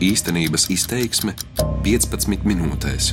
Īstenības izteiksme 15 minūtēs.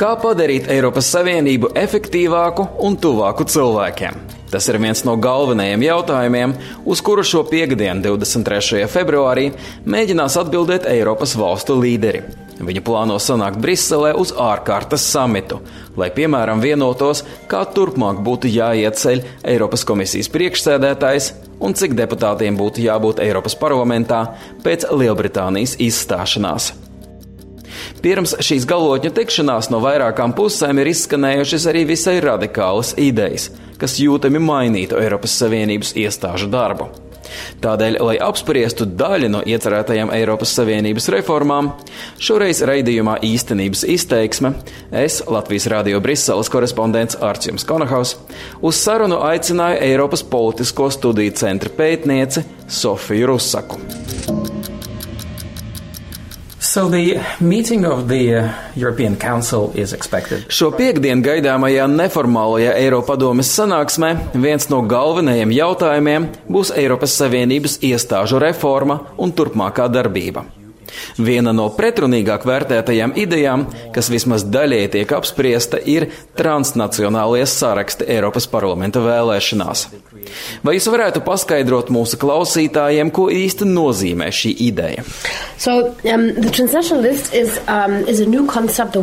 Kā padarīt Eiropas Savienību efektīvāku un tuvāku cilvēkiem? Tas ir viens no galvenajiem jautājumiem, uz kuru šo piekdienu, 23. februārī, mēģinās atbildēt Eiropas valstu līderi. Viņi plāno sanākt Briselē uz ārkārtas samitu, lai, piemēram, vienotos, kā turpmāk būtu jāieceļ Eiropas komisijas priekšsēdētājs un cik deputātiem būtu jābūt Eiropas parlamentā pēc Lielbritānijas izstāšanās. Pirms šīs galotņu tikšanās no vairākām pusēm ir izskanējušas arī visai radikālas idejas, kas jūtami mainītu Eiropas Savienības iestāžu darbu. Tādēļ, lai apspriestu daļu no iecerētajām Eiropas Savienības reformām, šoreiz raidījumā īstenības izteiksme es, Latvijas Rādio Briseles korespondents Arčuns Konahaus, uz sarunu aicināju Eiropas Politisko studiju centra pētnieci Sofiju Rusaku. So the meeting of the uh, European Council is expected. Šo piekdienu gaidāmajā neformālajā Eiropadomes sanāksmē viens no galvenajiem jautājumiem būs Eiropas Savienības iestāžu reforma un turpmākā darbība. Viena no pretrunīgāk vērtētajām idejām, kas vismaz daļēji tiek apspriesta, ir transnacionālie saraksti Eiropas parlamenta vēlēšanās. Vai jūs varētu paskaidrot mūsu klausītājiem, ko īsti nozīmē šī ideja? So, um, is, um, is concept,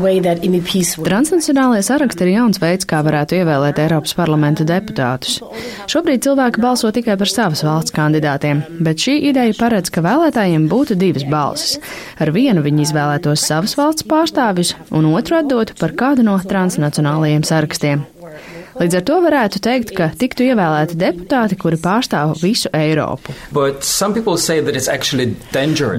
Transnacionālie saraksti ir jauns veids, kā varētu ievēlēt Eiropas parlamenta deputātus. Šobrīd cilvēki balso tikai par savas valsts kandidātiem, bet šī ideja paredz, ka vēlētājiem būtu divas balsis. Ar vienu viņi izvēlētos savas valsts pārstāvjus, un otru atdotu par kādu no transnacionālajiem sarakstiem. Līdz ar to varētu teikt, ka tiktu ievēlēti deputāti, kuri pārstāv visu Eiropu.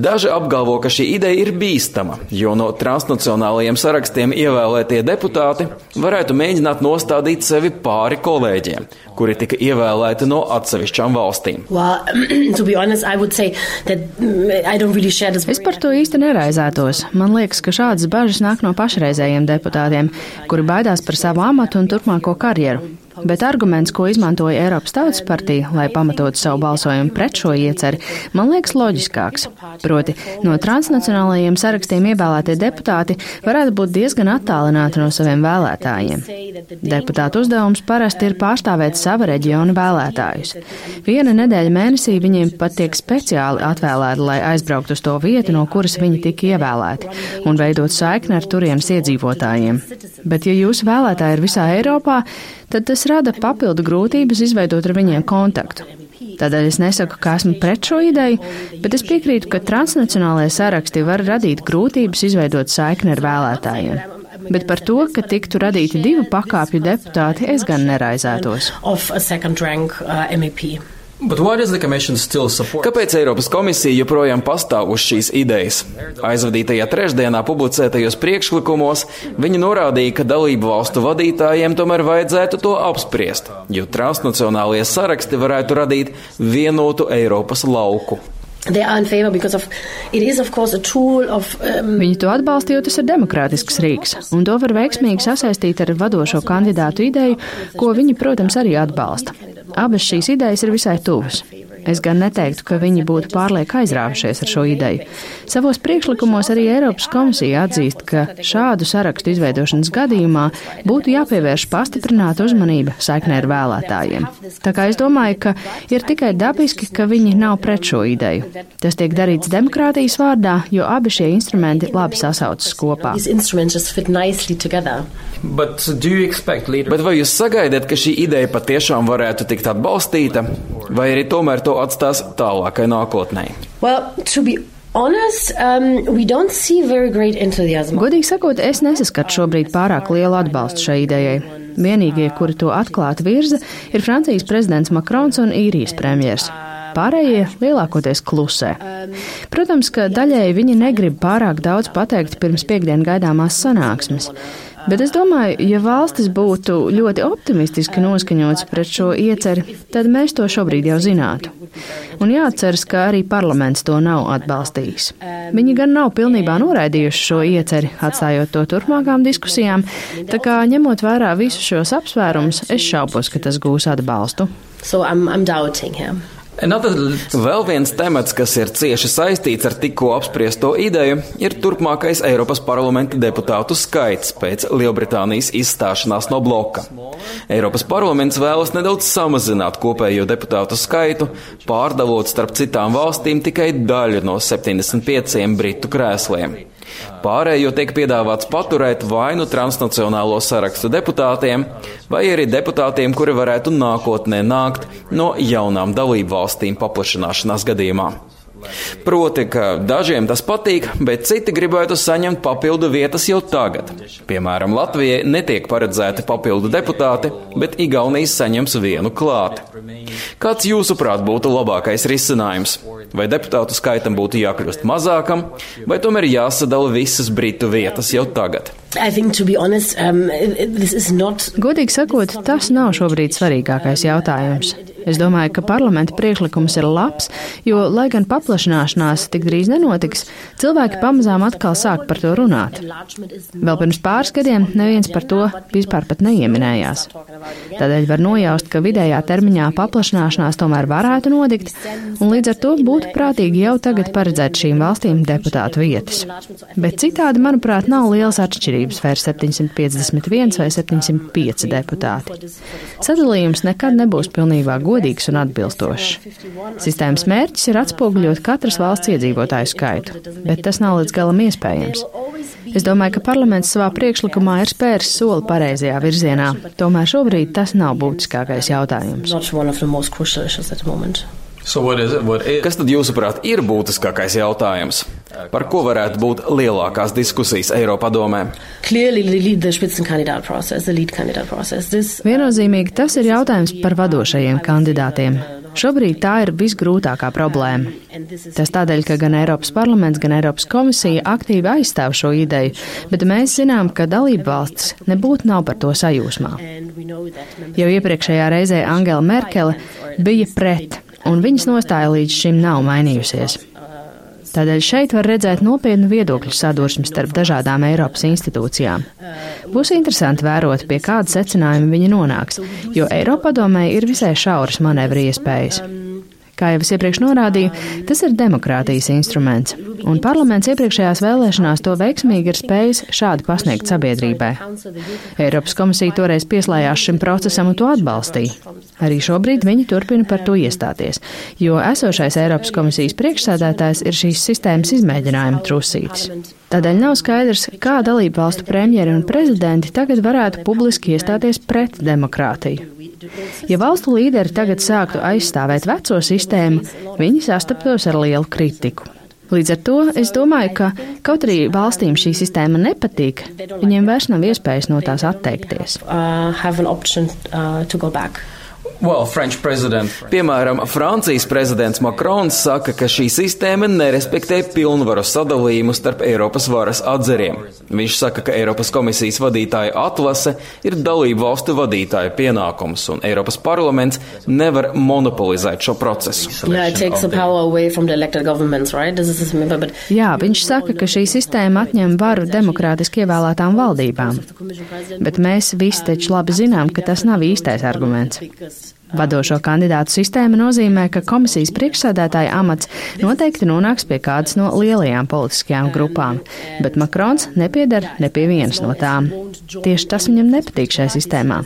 Daži apgalvo, ka šī ideja ir bīstama, jo no transnacionālajiem sarakstiem ievēlētie deputāti varētu mēģināt nostādīt sevi pāri kolēģiem, kuri tika ievēlēti no atsevišķām valstīm. Well, honest, mm, really es par to īsti neraizētos. Man liekas, ka šādas bažas nāk no pašreizējiem deputātiem, kuri baidās par savu amatu un turpmāko karjeru karjeru. Bet arguments, ko izmantoja Eiropas Tautas partija, lai pamatotu savu balsojumu pret šo ieceri, man liekas loģiskāks. Proti, no transnacionālajiem sarakstiem ievēlētie deputāti varētu būt diezgan attālināti no saviem vēlētājiem. Deputātu uzdevums parasti ir pārstāvēt sava reģiona vēlētājus. Viena nedēļa mēnesī viņiem pat tiek speciāli atvēlēta, lai aizbrauktu uz to vietu, no kuras viņi tika ievēlēti, un veidot saikni ar turienes iedzīvotājiem. Bet, ja jūsu vēlētāji ir visā Eiropā, tad tas rada papildu grūtības izveidot ar viņiem kontaktu. Tādēļ es nesaku, ka esmu pret šo ideju, bet es piekrītu, ka transnacionālajie saraksti var radīt grūtības izveidot saikni ar vēlētājiem. Bet par to, ka tiktu radīti divu pakāpju deputāti, es gan neraizētos. Kāpēc Eiropas komisija joprojām pastāv uz šīs idejas? Aizvadītajā trešdienā publicētajos priekšlikumos viņi norādīja, ka dalību valstu vadītājiem tomēr vajadzētu to apspriest, jo transnacionālie saraksti varētu radīt vienotu Eiropas lauku. Of, of, um... Viņi to atbalsta, jo tas ir demokrātisks rīks, un to var veiksmīgi sasaistīt ar vadošo kandidātu ideju, ko viņi, protams, arī atbalsta. Abas šīs idejas ir visai tuvas. Es gan neteiktu, ka viņi būtu pārlieku aizrāvušies ar šo ideju. Savos priekšlikumos arī Eiropas komisija atzīst, ka šādu sarakstu izveidošanas gadījumā būtu jāpievērš pastiprināta uzmanība saiknē ar vēlētājiem. Tā kā es domāju, ka ir tikai dabiski, ka viņi nav pret šo ideju. Tas tiek darīts demokrātijas vārdā, jo abi šie instrumenti labi sasaucas kopā. Bet, vai jūs sagaidat, ka šī ideja patiešām varētu tikt atbalstīta, vai arī tomēr to atstās tālākai nākotnē? Well, Honest, um, Godīgi sakot, es nesaskatu šobrīd pārāk lielu atbalstu šai idejai. Vienīgie, kuri to atklāti virza, ir Francijas prezidents Makrons un īrijas premjers. Pārējie lielākoties klusē. Protams, ka daļēji viņi negrib pārāk daudz pateikt pirms piekdien gaidāmās sanāksmes. Bet es domāju, ja valstis būtu ļoti optimistiski noskaņots pret šo ieceri, tad mēs to šobrīd jau zinātu. Un jāatceras, ka arī parlaments to nav atbalstījis. Viņi gan nav pilnībā noraidījuši šo ieceri, atstājot to turpmākām diskusijām, tā kā ņemot vērā visus šos apsvērumus, es šaubos, ka tas gūs atbalstu. So I'm, I'm doubting him. Vēl viens temats, kas ir cieši saistīts ar tikko apspriesto ideju, ir turpmākais Eiropas parlamenta deputātu skaits pēc Lielbritānijas izstāšanās no bloka. Eiropas parlaments vēlas nedaudz samazināt kopējo deputātu skaitu, pārdalot starp citām valstīm tikai daļu no 75 britu krēsliem. Pārējo tiek piedāvāts paturēt vai nu transnacionālo sarakstu deputātiem, vai arī deputātiem, kuri varētu nākotnē nākt no jaunām dalību valstīm paplašināšanās gadījumā. Proti, ka dažiem tas patīk, bet citi gribētu saņemt papildu vietas jau tagad. Piemēram, Latvijai netiek paredzēti papildu deputāti, bet Igaunijas saņems vienu klāt. Kāds jūsuprāt būtu labākais risinājums? Vai deputātu skaitam būtu jākļūst mazākam, vai tomēr jāsadala visas britu vietas jau tagad? Think, honest, um, not... Godīgi sakot, tas nav šobrīd svarīgākais jautājums. Es domāju, ka parlamenta priekšlikums ir labs, jo, lai gan paplašināšanās tik drīz nenotiks, cilvēki pamazām atkal sāk par to runāt. Vēl pirms pāris gadiem neviens par to vispār pat neieminējās. Tādēļ var nojaust, ka vidējā termiņā paplašināšanās tomēr varētu notikt, un līdz ar to būtu prātīgi jau tagad paredzēt šīm valstīm deputātu vietas. Bet citādi, manuprāt, nav lielas atšķirības vai ir 751 vai 705 deputāti. Sadalījums nekad nebūs pilnībā godīgs godīgs un atbilstošs. Sistēmas mērķis ir atspoguļot katras valsts iedzīvotāju skaitu, bet tas nav līdz galam iespējams. Es domāju, ka parlaments savā priekšlikumā ir spēris soli pareizajā virzienā, tomēr šobrīd tas nav būtiskākais jautājums. So what is it? What is... Kas tad jūsuprāt ir būtiskākais jautājums? Par ko varētu būt lielākās diskusijas Eiropadomē? Viennozīmīgi tas ir jautājums par vadošajiem kandidātiem. Šobrīd tā ir visgrūtākā problēma. Tas tādēļ, ka gan Eiropas parlaments, gan Eiropas komisija aktīvi aizstāv šo ideju, bet mēs zinām, ka dalība valstis nebūtu nav par to sajūsmā. Jau iepriekšējā reizē Angela Merkele bija pret un viņas nostāja līdz šim nav mainījusies. Tādēļ šeit var redzēt nopietnu viedokļu sadursmi starp dažādām Eiropas institūcijām. Būs interesanti vērot, pie kāda secinājuma viņi nonāks, jo Eiropadomē ir visai šauras manevri iespējas. Kā jau es iepriekš norādīju, tas ir demokrātijas instruments, un parlaments iepriekšējās vēlēšanās to veiksmīgi ir spējis šādi pasniegt sabiedrībai. Eiropas komisija toreiz pieslējās šim procesam un to atbalstīja. Arī šobrīd viņi turpina par to iestāties, jo esošais Eiropas komisijas priekšsēdētājs ir šīs sistēmas izmēģinājuma trusītis. Tādēļ nav skaidrs, kā dalību valstu premjeri un prezidenti tagad varētu publiski iestāties pret demokrātiju. Ja valstu līderi tagad sāktu aizstāvēt veco sistēmu, viņi sastaptos ar lielu kritiku. Līdz ar to es domāju, ka kaut arī valstīm šī sistēma nepatīk, viņiem vairs nav iespējas no tās atteikties. Uh, Well, Piemēram, Francijas prezidents Makrons saka, ka šī sistēma nerespektē pilnvaru sadalījumu starp Eiropas varas atzariem. Viņš saka, ka Eiropas komisijas vadītāja atlase ir dalību valstu vadītāja pienākums, un Eiropas parlaments nevar monopolizēt šo procesu. Jā, viņš saka, ka šī sistēma atņem varu demokrātiski ievēlētām valdībām. Bet mēs visi taču labi zinām, ka tas nav īstais arguments. Vadošo kandidātu sistēma nozīmē, ka komisijas priekšsēdētāja amats noteikti nonāks pie kādas no lielajām politiskajām grupām, bet Makrons nepiedara ne pie vienas no tām. Tieši tas viņam nepatīk šajā sistēmā.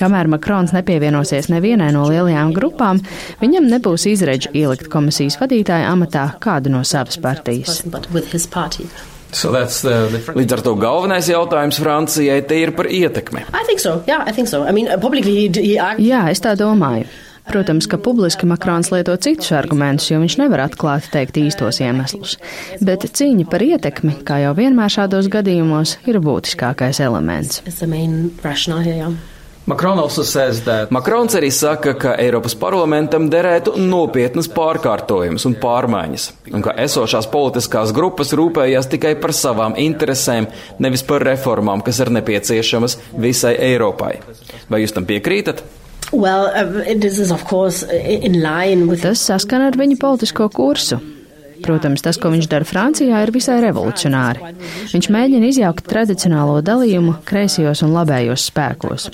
Kamēr Makrons nepievienosies nevienai no lielajām grupām, viņam nebūs izredzi ielikt komisijas vadītāja amatā kādu no savas partijas. So the, Līdz ar to galvenais jautājums Francijai te ir par ietekmi. So. Yeah, so. I mean, he, he... Jā, es tā domāju. Protams, ka publiski Makrons lieto citus argumentus, jo viņš nevar atklāti teikt īstos iemeslus. Bet cīņa par ietekmi, kā jau vienmēr šādos gadījumos, ir būtiskākais elements. Makrons arī saka, ka Eiropas parlamentam derētu nopietnas pārkārtojumus un pārmaiņas, un ka esošās politiskās grupas rūpējās tikai par savām interesēm, nevis par reformām, kas ir nepieciešamas visai Eiropai. Vai jūs tam piekrītat? Well, uh, with... Tas saskana ar viņa politisko kursu. Protams, tas, ko viņš dara Francijā, ir visai revolucionāri. Viņš mēģina izjaukt tradicionālo dalījumu kreisajos un labējos spēkos.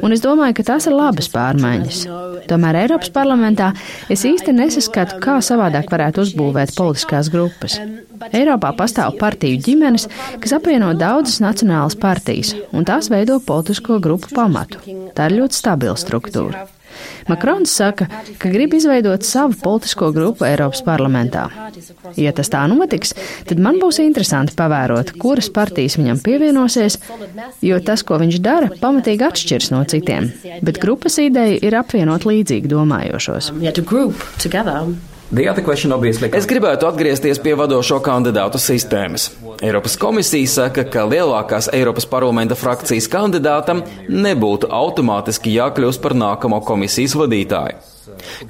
Un es domāju, ka tās ir labas pārmaiņas. Tomēr Eiropas parlamentā es īsti nesaskatu, kā savādāk varētu uzbūvēt politiskās grupas. Eiropā pastāv partiju ģimenes, kas apvieno daudzas nacionālas partijas, un tās veido politisko grupu pamatu. Tā ir ļoti stabila struktūra. Makrons saka, ka grib izveidot savu politisko grupu Eiropas parlamentā. Ja tas tā notiks, tad man būs interesanti pavērot, kuras partijas viņam pievienosies, jo tas, ko viņš dara, pamatīgi atšķirs no citiem. Bet grupas ideja ir apvienot līdzīgi domājošos. Es gribētu atgriezties pie vadošo kandidātu sistēmas. Eiropas komisija saka, ka lielākās Eiropas parlamenta frakcijas kandidātam nebūtu automātiski jākļūst par nākamo komisijas vadītāju.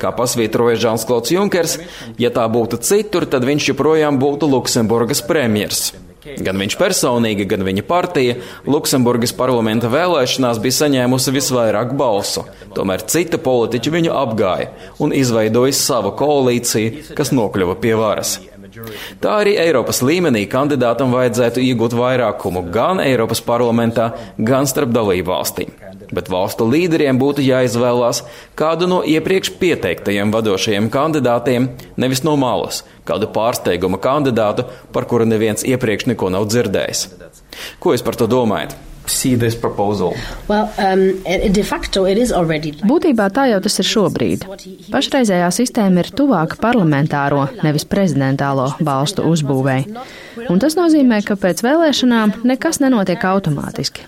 Kā pasvītroja Žāns Klauds Junkers, ja tā būtu citur, tad viņš joprojām būtu Luksemburgas premjers. Gan viņš personīgi, gan viņa partija Luksemburgas parlamenta vēlēšanās bija saņēmusi visvairāk balsu. Tomēr cita politiķa viņu apgāja un izveidoja savu koalīciju, kas nokļuva pie varas. Tā arī Eiropas līmenī kandidātam vajadzētu iegūt vairākumu gan Eiropas parlamentā, gan starp dalību valstīm. Bet valstu līderiem būtu jāizvēlās kādu no iepriekš pieteiktajiem vadošajiem kandidātiem, nevis no malas, kādu pārsteiguma kandidātu, par kuru neviens iepriekš neko nav dzirdējis. Ko jūs par to domājat? Well, um, facto, already... Būtībā tā jau tas ir šobrīd. Pašreizējā sistēma ir tuvāka parlamentāro, nevis prezidentālo balstu uzbūvēi. Un tas nozīmē, ka pēc vēlēšanām nekas nenotiek automātiski.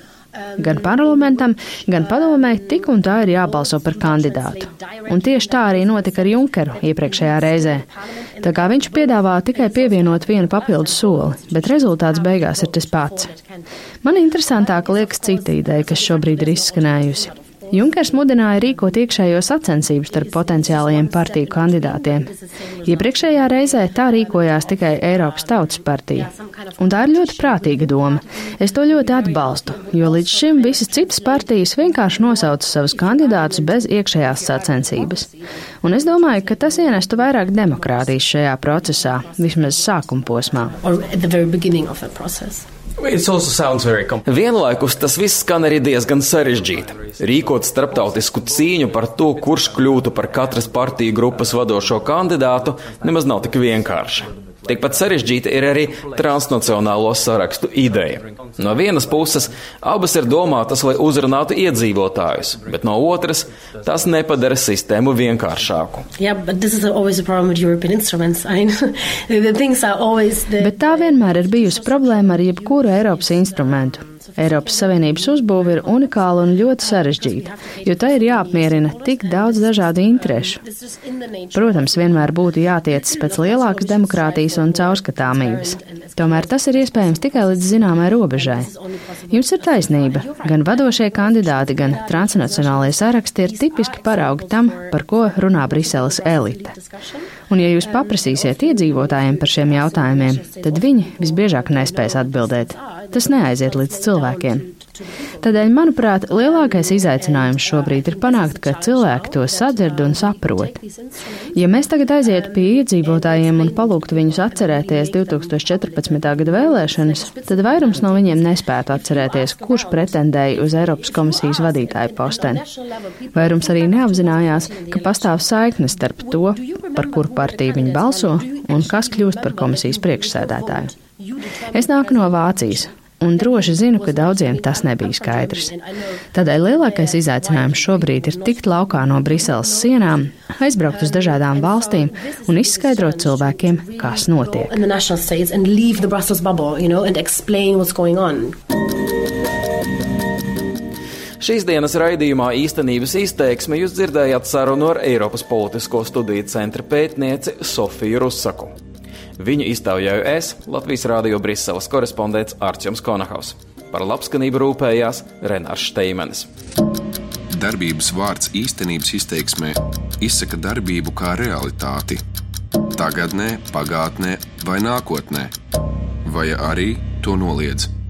Gan parlamentam, gan padomē tik un tā ir jābalso par kandidātu. Un tieši tā arī notika ar Junkeru iepriekšējā reizē. Tā kā viņš piedāvā tikai pievienot vienu papildu soli, bet rezultāts beigās ir tas pats. Man interesantāka liekas cita ideja, kas šobrīd ir izskanējusi. Junkers mudināja rīkot iekšējo sacensību starp potenciālajiem partiju kandidātiem. Iepriekšējā reizē tā rīkojās tikai Eiropas Tautas partija. Un tā ir ļoti prātīga doma. Es to ļoti atbalstu, jo līdz šim visas citas partijas vienkārši nosauca savus kandidātus bez iekšējās sacensības. Un es domāju, ka tas ienestu vairāk demokrātijas šajā procesā, vismaz sākuma posmā. Vienlaikus tas viss skan arī diezgan sarežģīti. Rīkot starptautisku cīņu par to, kurš kļūtu par katras partiju grupas vadošo kandidātu, nemaz nav tik vienkārši. Tikpat sarežģīta ir arī transnacionālo sarakstu ideja. No vienas puses, abas ir domātas, lai uzrunātu iedzīvotājus, bet no otras, tas nepadara sistēmu vienkāršāku. Yeah, the... Bet tā vienmēr ir bijusi problēma ar jebkuru Eiropas instrumentu. Eiropas Savienības uzbūve ir unikāla un ļoti sarežģīta, jo tai ir jāapmierina tik daudz dažādu interešu. Protams, vienmēr būtu jātiecas pēc lielākas demokrātijas un caurskatāmības. Tomēr tas ir iespējams tikai līdz zināmai robežai. Jums ir taisnība, gan vadošie kandidāti, gan transnacionālajie saraksti ir tipiski paraugi tam, par ko runā Briseles elite. Un, ja jūs paprasīsiet iedzīvotājiem par šiem jautājumiem, tad viņi visbiežāk nespēs atbildēt. Tas neaiziet līdz cilvēkiem. Tādēļ, manuprāt, lielākais izaicinājums šobrīd ir panākt, ka cilvēki to sadzird un saprot. Ja mēs tagad aizietu pie iedzīvotājiem un palūgtu viņus atcerēties 2014. gada vēlēšanas, tad vairums no viņiem nespētu atcerēties, kurš pretendēja uz Eiropas komisijas vadītāju posteni. Vairums arī neapzinājās, ka pastāv saiknes starp to, par kuru partiju viņi balso un kas kļūst par komisijas priekšsēdētāju. Es nāku no Vācijas, un droši zinu, ka daudziem tas nebija skaidrs. Tādēļ lielākais izaicinājums šobrīd ir tikt laukā no Briseles sienām, aizbraukt uz dažādām valstīm un izskaidrot cilvēkiem, kas notiek. Šīs dienas raidījumā īstenības izteiksme jūs dzirdējāt sarunu ar Eiropas Politisko studiju centra pētnieci Sofiju Rusaku. Viņu iztaujāju es, Latvijas Rādio Briseles korespondents Arčuns Konahaus. Par labskanību rūpējās Renārs Steimenis. Darbības vārds īstenības izteiksmē izsaka darbību kā realitāti. Tagatnē, pagātnē vai nākotnē, vai arī to noliedz.